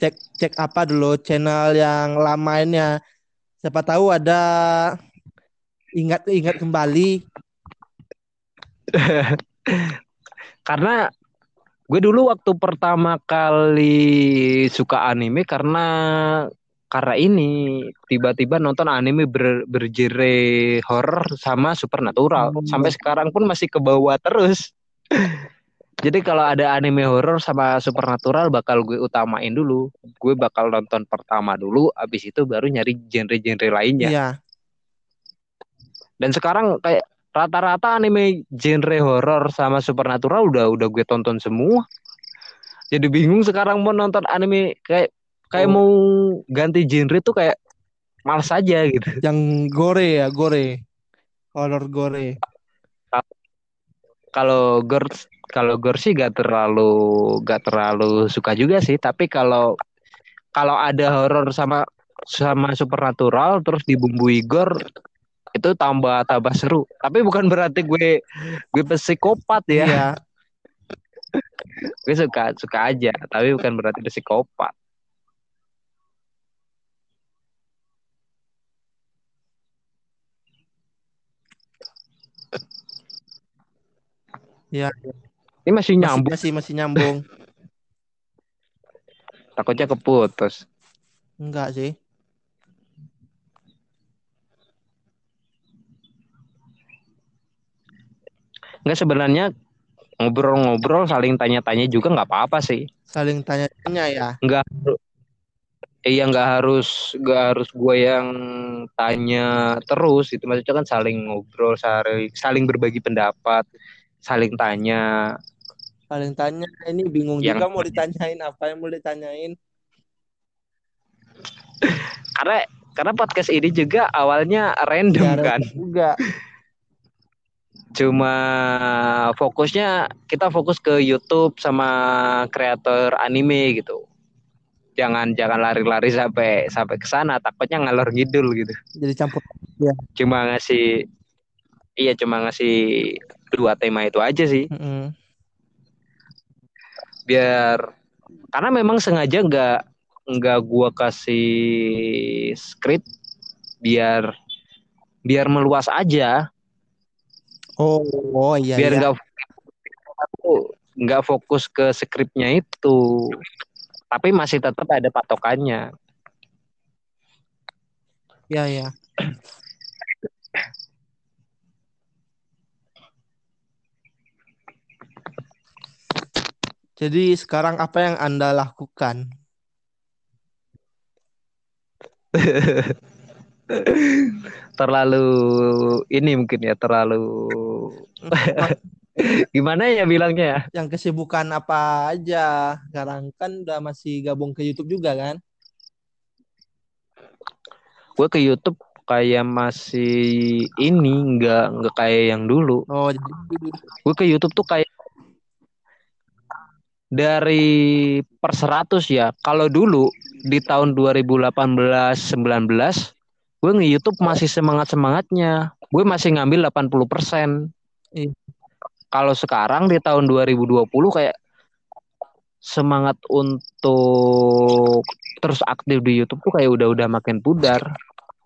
cek cek apa dulu channel yang lamanya Siapa tahu ada ingat-ingat kembali. karena gue dulu waktu pertama kali suka anime karena karena ini tiba-tiba nonton anime ber, berjere horror sama supernatural Oh. sampai sekarang pun masih ke bawah terus jadi kalau ada anime horror sama supernatural bakal gue utamain dulu gue bakal nonton pertama dulu abis itu baru nyari genre-genre lainnya Iya. dan sekarang kayak rata-rata anime genre horror sama supernatural udah udah gue tonton semua. Jadi bingung sekarang mau nonton anime kayak kayak Oh. mau ganti genre tuh kayak males aja gitu. Yang gore ya, gore. Horror gore. Kalau girls kalau gore sih gak terlalu gak terlalu suka juga sih, tapi kalau kalau ada horror sama sama supernatural terus dibumbui gore itu tambah tambah seru. Tapi bukan berarti gue gue psikopat ya. Iya. gue suka suka aja tapi bukan berarti psikopat Iya. Ini masih Masih, nyambung masih masih nyambung. takutnya keputus Enggak sih. nggak sebenarnya ngobrol-ngobrol saling tanya-tanya juga nggak apa-apa sih Saling tanya-tanya ya. nggak iya nggak harus nggak harus gue yang tanya terus itu maksudnya kan saling ngobrol saling saling berbagi pendapat saling tanya Saling tanya. Ini bingung Yang- juga mau ditanyain apa yang mau ditanyain. karena karena podcast ini juga awalnya random Ya, kan juga. cuma fokusnya kita fokus ke YouTube sama kreator anime gitu. Jangan jangan lari-lari sampai sampai ke sana takutnya ngalor ngidul gitu. Jadi campur. Cuma ngasih iya cuma ngasih dua tema itu aja sih Mm-mm. Biar karena memang sengaja nggak nggak gua kasih skrip biar biar meluas aja Oh, oh iya biar iya. nggak aku nggak fokus ke skripnya itu tapi masih tetap ada patokannya Iya iya. Jadi sekarang apa yang Anda lakukan? terlalu ini mungkin ya terlalu gimana ya bilangnya ya Yang kesibukan apa aja? Sekarang kan udah masih gabung ke YouTube juga kan? gue ke YouTube kayak masih ini nggak nggak kayak yang dulu Oh, jadi gue ke YouTube tuh kayak dari per 100 ya. Kalau dulu di tahun 2018 19 gue nge YouTube masih semangat semangatnya gue masih ngambil 80% Iya. kalau sekarang di tahun 2020 kayak semangat untuk terus aktif di YouTube tuh kayak udah-udah makin pudar.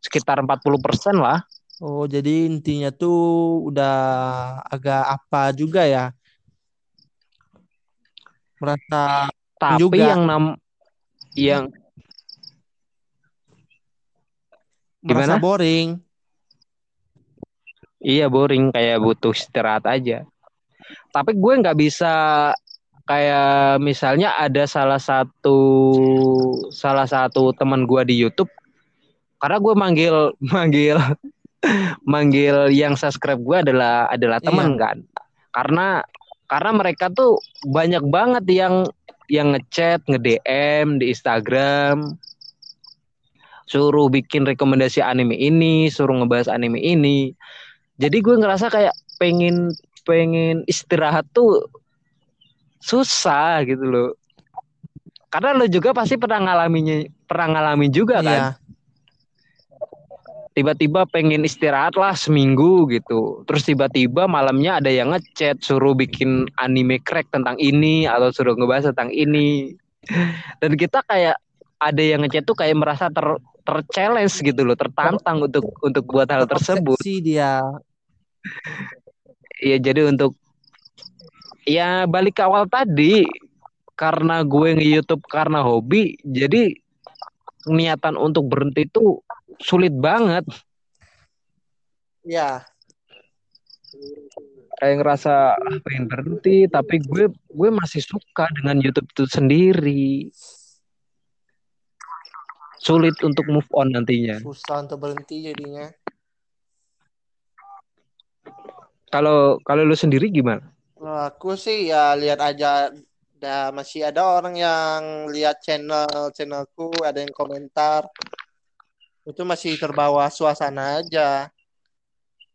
Sekitar 40% lah. Oh, jadi intinya tuh udah agak apa juga ya? Merasa tapi Juga. yang nam yang merasa Gimana? boring. Iya boring kayak butuh istirahat aja. Tapi gue nggak bisa kayak misalnya ada salah satu salah satu teman gue di YouTube karena gue manggil manggil manggil yang subscribe gue adalah adalah teman kan. Karena karena mereka tuh banyak banget yang yang ngechat, nge-DM di Instagram suruh bikin rekomendasi anime ini, suruh ngebahas anime ini. Jadi gue ngerasa kayak pengen pengen istirahat tuh susah gitu loh. Karena lo juga pasti pernah ngalaminya pernah ngalamin juga kan. Iya. Tiba-tiba pengen istirahat lah seminggu gitu. Terus tiba-tiba malamnya ada yang ngechat suruh bikin anime crack tentang ini atau suruh ngebahas tentang ini. Dan kita kayak ada yang ngechat tuh kayak merasa ter, terchallenge gitu loh, tertantang untuk untuk buat hal tersebut. Terobsesi dia. Iya, jadi untuk ya balik ke awal tadi karena gue nge-YouTube karena hobi, jadi niatan untuk berhenti itu sulit banget. Ya, Kayak ngerasa ah, pengen berhenti, tapi gue gue masih suka dengan YouTube itu sendiri. Sulit untuk move on nantinya. susah untuk berhenti jadinya. Kalau kalau lu sendiri gimana? Kalau aku sih ya lihat aja ada masih ada orang yang lihat channel channelku ada yang komentar itu masih terbawa suasana aja.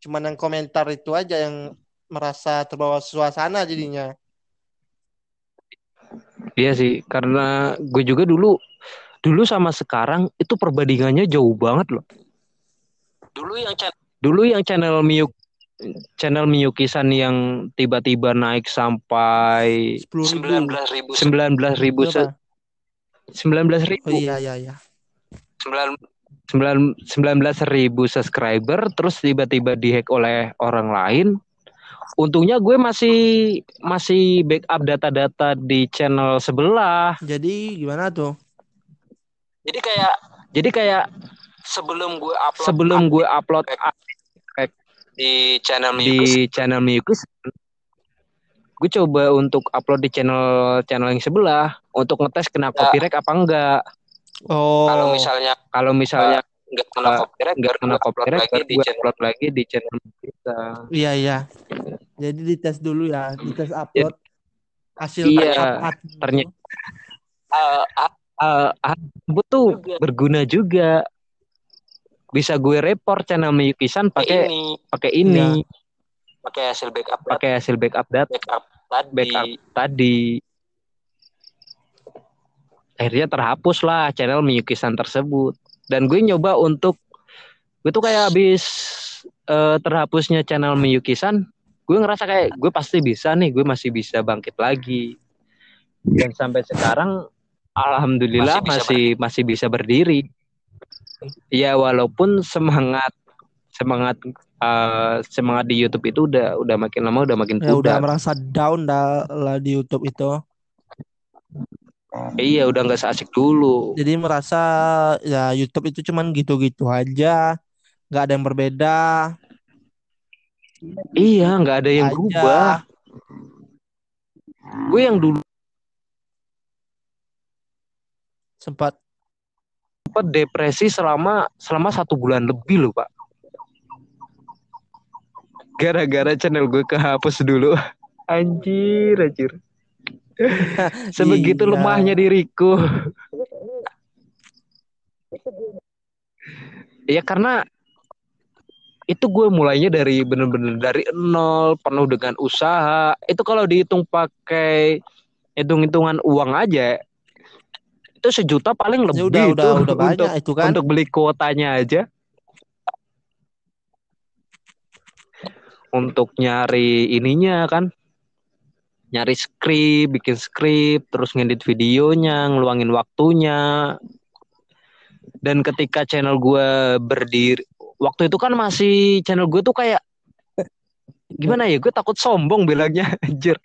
Cuman yang komentar itu aja yang merasa terbawa suasana jadinya. Iya sih, karena gue juga dulu dulu sama sekarang itu perbandingannya jauh banget loh. Dulu yang channel dulu yang channel Miyuk channel Miyukisan yang tiba-tiba naik sampai sepuluh ribu. Sembilan belas ribu. Sembilan belas ribu oh iya iya iya. Sembilan sembilan belas ribu subscriber terus tiba-tiba dihack oleh orang lain. Untungnya gue masih masih backup data-data di channel sebelah. Jadi gimana tuh? Jadi kayak jadi kayak sebelum gue upload sebelum gue upload di channel di channel Miyukis gue coba untuk upload di channel channel yang sebelah untuk ngetes kena Ya. copyright apa enggak oh. Kalau misalnya kalau misalnya nggak kena copyright, nggak kena copyright lagi di channel. upload lagi di channel kita. Iya iya. Jadi dites dulu ya dites upload hasil Iya, ternyata- Eh, hal tersebut tuh berguna juga. Bisa gue report channel Miyukisan pakai ini. pakai ini. Pakai hasil backup pakai hasil backup data backup tadi. backup tadi akhirnya terhapus lah channel Miyukisan tersebut. Dan gue nyoba untuk gue tuh kayak habis eh, terhapusnya channel Miyukisan gue ngerasa kayak gue pasti bisa nih gue masih bisa bangkit lagi. Dan sampai sekarang alhamdulillah Masih bisa masih masih bisa berdiri. Ya walaupun semangat semangat eh, semangat di YouTube itu udah udah makin lama udah makin ya udah merasa down dah lah di YouTube itu iya udah nggak seasik dulu jadi merasa ya YouTube itu cuman gitu-gitu aja nggak ada yang berbeda Iya, nggak ada yang aja. berubah. Gue yang dulu sempat sempat depresi selama selama satu bulan lebih loh, Pak. Gara-gara channel gue kehapus dulu. Anjir, anjir. Sebegitu Iya. lemahnya diriku. Iya karena itu gue mulainya dari bener-bener dari nol penuh dengan usaha itu kalau dihitung pakai hitung-hitungan uang aja itu sejuta paling lebih ya udah itu udah udah banyak untuk itu kan untuk beli kuotanya aja untuk nyari ininya kan nyari skrip bikin skrip terus ngedit videonya ngeluangin waktunya. Dan ketika channel gue berdiri waktu itu kan masih channel gue tuh kayak gimana ya gue takut sombong bilangnya anjir.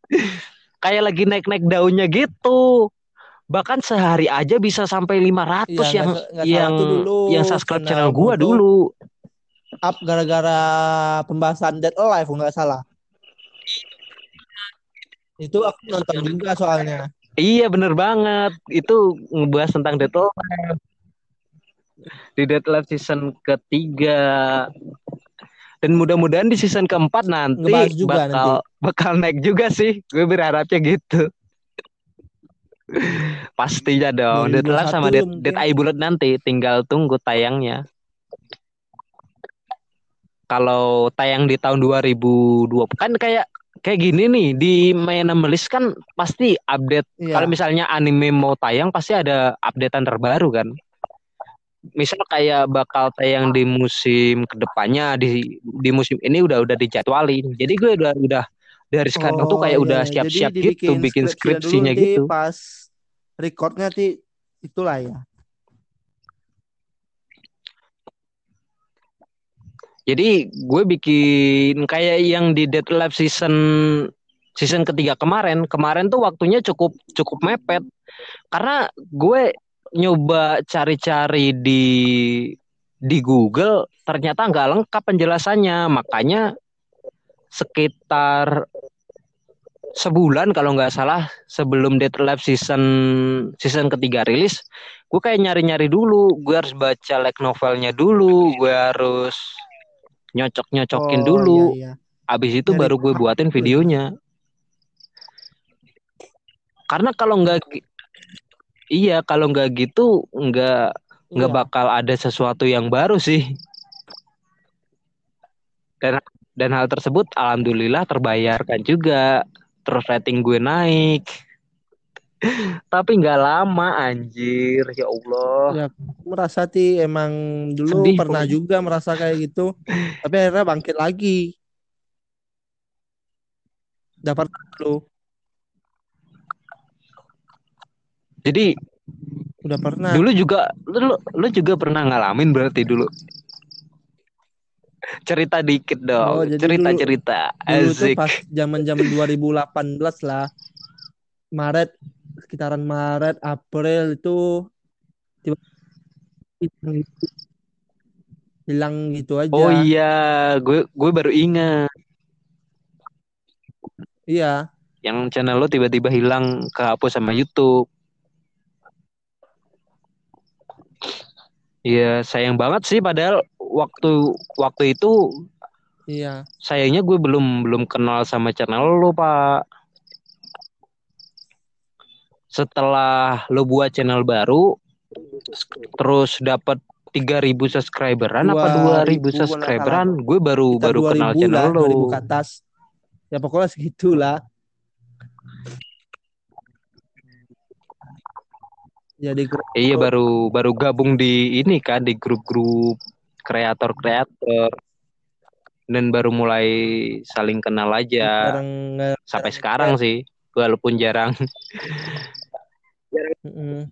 Kayak lagi naik-naik daunnya gitu. Bahkan sehari aja bisa sampai 500 Iya, yang nggak salah yang dulu. yang subscribe channel tuh dulu. up gara-gara pembahasan Dead Alive nggak salah itu aku nonton juga soalnya Iya bener banget. Itu ngebahas tentang Dead Life. Di Dead season ketiga. Dan mudah-mudahan di season keempat nanti Ngebahas juga bakal bakal naik juga sih. Gue berharapnya gitu. Pastinya dong. Dead Life 2021 sama Dead, mungkin. Dead Eye Bullet nanti tinggal tunggu tayangnya. Kalau tayang di tahun 2020 kan kayak kayak gini nih di list kan pasti update Iya. kalau misalnya anime mau tayang pasti ada updatean terbaru kan. Misal kayak bakal tayang di musim ke depannya di di musim ini udah udah dijadwalin. Jadi gue udah udah dari sekarang tuh Oh, kayak iya, udah iya. siap-siap gitu bikin skripsinya dulu, gitu. pas recordnya nanti itulah ya Jadi gue bikin kayak yang di Dead Live season season ketiga kemarin. Kemarin tuh waktunya cukup cukup mepet. Karena gue nyoba cari-cari di di Google ternyata nggak lengkap penjelasannya. Makanya sekitar sebulan kalau nggak salah sebelum Dead Live season season ketiga rilis, gue kayak nyari-nyari dulu. Gue harus baca like novelnya dulu. Gue harus nyocok-nyocokin Oh, dulu. iya, iya. Abis itu Nyari baru gue buatin videonya. Karena kalau nggak iya kalau nggak gitu nggak nggak Iya. bakal ada sesuatu yang baru sih. Dan dan hal tersebut alhamdulillah terbayarkan juga. Terus rating gue naik. Tapi nggak lama anjir ya Allah. Ya, merasa ti emang dulu Sedih pernah pokoknya. juga merasa kayak gitu, tapi akhirnya bangkit lagi. Dapat dulu, Jadi udah pernah. dulu juga lu lu juga pernah ngalamin berarti dulu. Cerita dikit Oh, dong. jadi Cerita-cerita. Dulu tuh Asik. pas zaman-zaman 2018 lah, Maret, sekitaran Maret, April itu tiba hilang gitu, hilang gitu aja. Oh iya, gue gue baru ingat Iya, yang channel lo tiba-tiba hilang kehapus sama YouTube. Iya, sayang banget sih padahal waktu waktu itu iya. sayangnya gue belum belum kenal sama channel lo, Pak. Setelah lo buat channel baru terus dapat 3000 subscriberan apa 2000 2000 kalau nggak subscriberan, gue baru Sekitar baru kenal 2000 channel lah, lo. 2000 ke atas. Ya pokoknya segitulah. Jadi grup Iya baru baru gabung di ini kan di grup-grup kreator-kreator dan baru mulai saling kenal aja nggak- sampai sekarang sih walaupun jarang Mm-mm.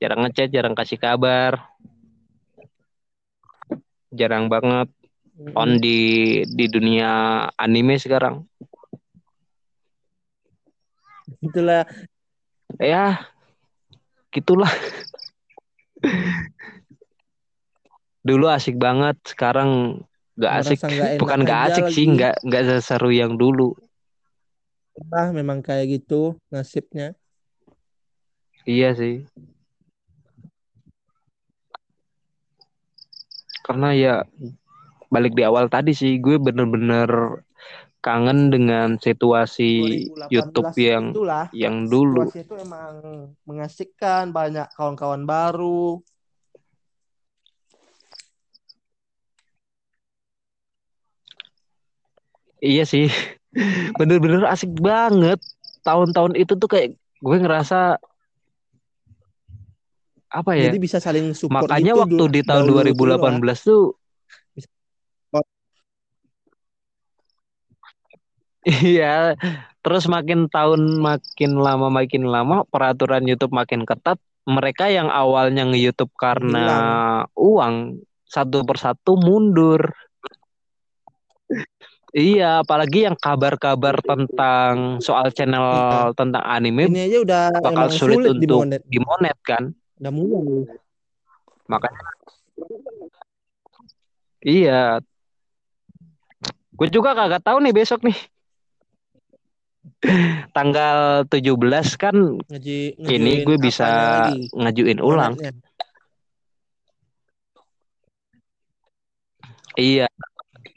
jarang ngechat jarang kasih kabar jarang banget Mm-mm. on di di dunia anime sekarang Itulah ya gitulah dulu asik banget sekarang nggak asik enak bukan nggak asik sih lagi. nggak nggak seseru yang dulu ah, memang kayak gitu nasibnya. Iya sih. Karena ya balik di awal tadi sih gue bener-bener kangen dengan situasi 2018 YouTube yang itulah yang dulu. situasi itu emang mengasihkan banyak kawan-kawan baru. Iya sih. Bener-bener asik banget. Tahun-tahun itu tuh kayak gue ngerasa apa ya? Jadi bisa saling support Makanya gitu waktu dulu- di tahun dahulu tuh 2018 tuh Iya, terus makin tahun makin lama makin lama peraturan YouTube makin ketat. Mereka yang awalnya nge-YouTube karena uang satu persatu mundur. Iya, apalagi yang kabar-kabar tentang soal channel Iya. tentang anime Ini aja udah bakal sulit, sulit, untuk dimonet. dimonet kan. Udah mulai. Makanya iya. Gue juga kagak tahu nih besok nih. Tanggal 17 kan Ngeji, ini gue bisa ngajuin ulang. Monetnya. Iya.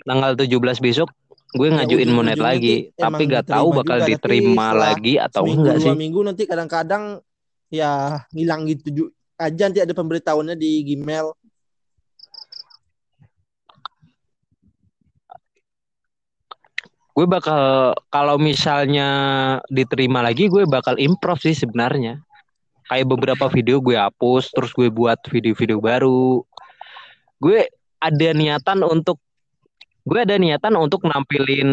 Tanggal 17 besok gue Ya, ngajuin monet lagi, tapi gak tahu bakal diterima lagi atau Seminggu enggak dua sih. minggu nanti kadang-kadang ya ngilang gitu aja nanti ada pemberitahuannya di Gmail. Gue bakal kalau misalnya diterima lagi gue bakal improv sih sebenarnya. Kayak beberapa video gue hapus terus gue buat video-video baru. Gue ada niatan untuk gue ada niatan untuk nampilin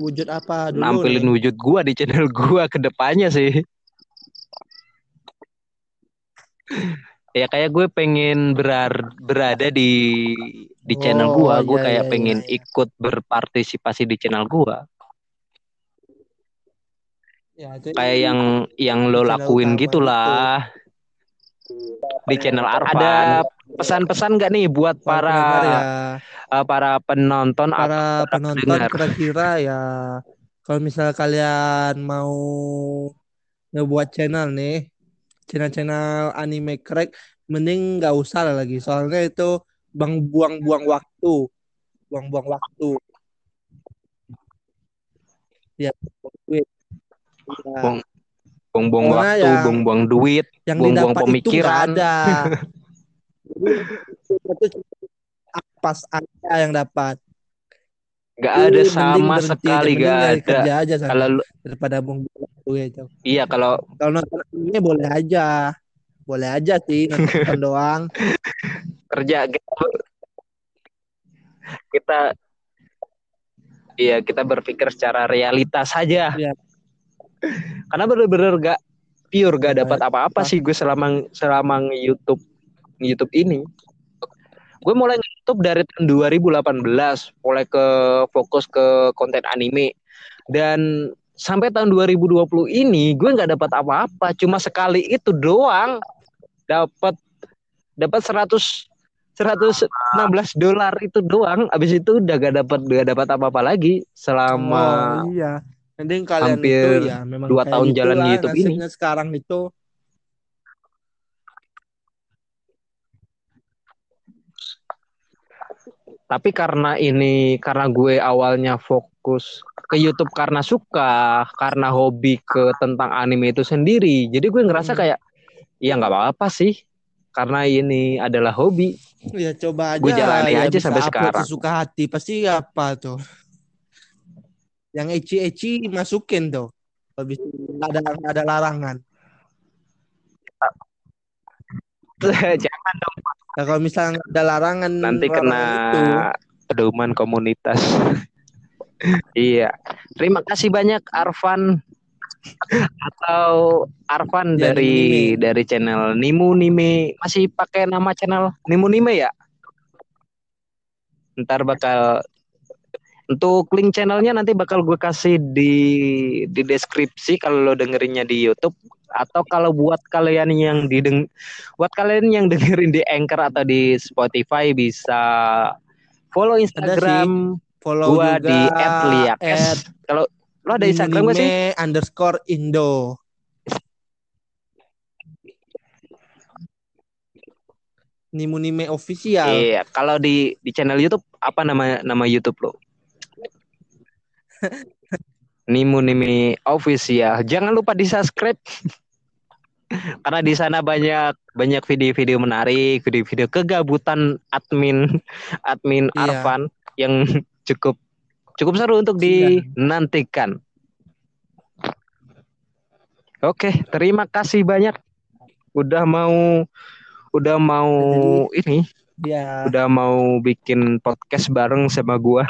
Wujud apa dulu nampilin nih? wujud gue di channel gue ke depannya sih. Ya kayak gue pengen berar, berada di di channel Oh, gua, gue iya, kayak iya, pengen iya, iya. ikut berpartisipasi di channel gua. Ya, itu Kayak yang yang lo lakuin gitulah di channel Arfan. Ada pesan-pesan nggak nih buat Para ya, eh, para penonton atau para penonton kira-kira ya kalau misal kalian mau ngebuat channel nih, channel-channel anime crack, mending nggak usah lah lagi. Soalnya itu bang buang-buang waktu, buang-buang waktu. Ya, duit. Ya. Buang- Buang-buang Karena waktu, yang- buang-buang duit, yang buang-buang didapat itu nggak pemikiran. ada. Jadi, itu pas aja yang dapat. Gak ada Jadi, mending sama berhenti sekali gak ada. kerja aja sana Kalau daripada buang-buang waktu itu. iya kalau Kalau nonton anime boleh aja. Boleh aja sih nonton doang. kerja kita, kita iya kita berpikir secara realitas saja. Iya. Karena bener-bener gak pure gak Iya, dapat apa-apa sih gue selama selama YouTube YouTube ini. Gue mulai YouTube dari tahun 2018, mulai ke fokus ke konten anime dan sampai tahun 2020 ini gue nggak dapat apa-apa, cuma sekali itu doang dapat dapat 100 116 dolar itu doang. Abis itu udah gak dapat gak dapat apa-apa lagi selama Oh iya. Mending kalian hampir itu ya memang dua tahun jalan YouTube ini. sekarang itu. Tapi karena ini karena gue awalnya fokus ke YouTube karena suka, karena hobi ke tentang anime itu sendiri. Jadi gue ngerasa Hmm. kayak ya nggak apa-apa sih. Karena ini adalah hobi. Ya coba aja. Gue jalani ya aja sampai sekarang. sesuka hati pasti apa tuh. Yang eci-eci masukin tuh. Habis ada ada larangan. Jangan dong Nah, kalau misalnya ada larangan nanti kena itu, pedoman komunitas. iya. Terima kasih banyak Arfan atau Arfan Ya, dari Nime. dari channel Nimu Nime masih pakai nama channel Nimu Nime ya? Ntar bakal untuk link channelnya nanti bakal gue kasih di di deskripsi kalau lo dengerinnya di YouTube atau kalau buat kalian yang dideng buat kalian yang dengerin di Anchor atau di Spotify bisa follow Instagram follow gua juga di @liakes. Kalau lo ada Instagram gak sih? Nimunime underscore Indo. Nimunime official. Iya, kalau di di channel YouTube apa nama nama YouTube lo? Nimu Nimi Official. Jangan lupa di subscribe karena di sana banyak banyak video-video menarik, video-video kegabutan admin admin Iya. Arfan yang cukup cukup seru untuk dinantikan. Oke, terima kasih banyak udah mau udah mau ini Ya. udah mau bikin podcast bareng sama gua.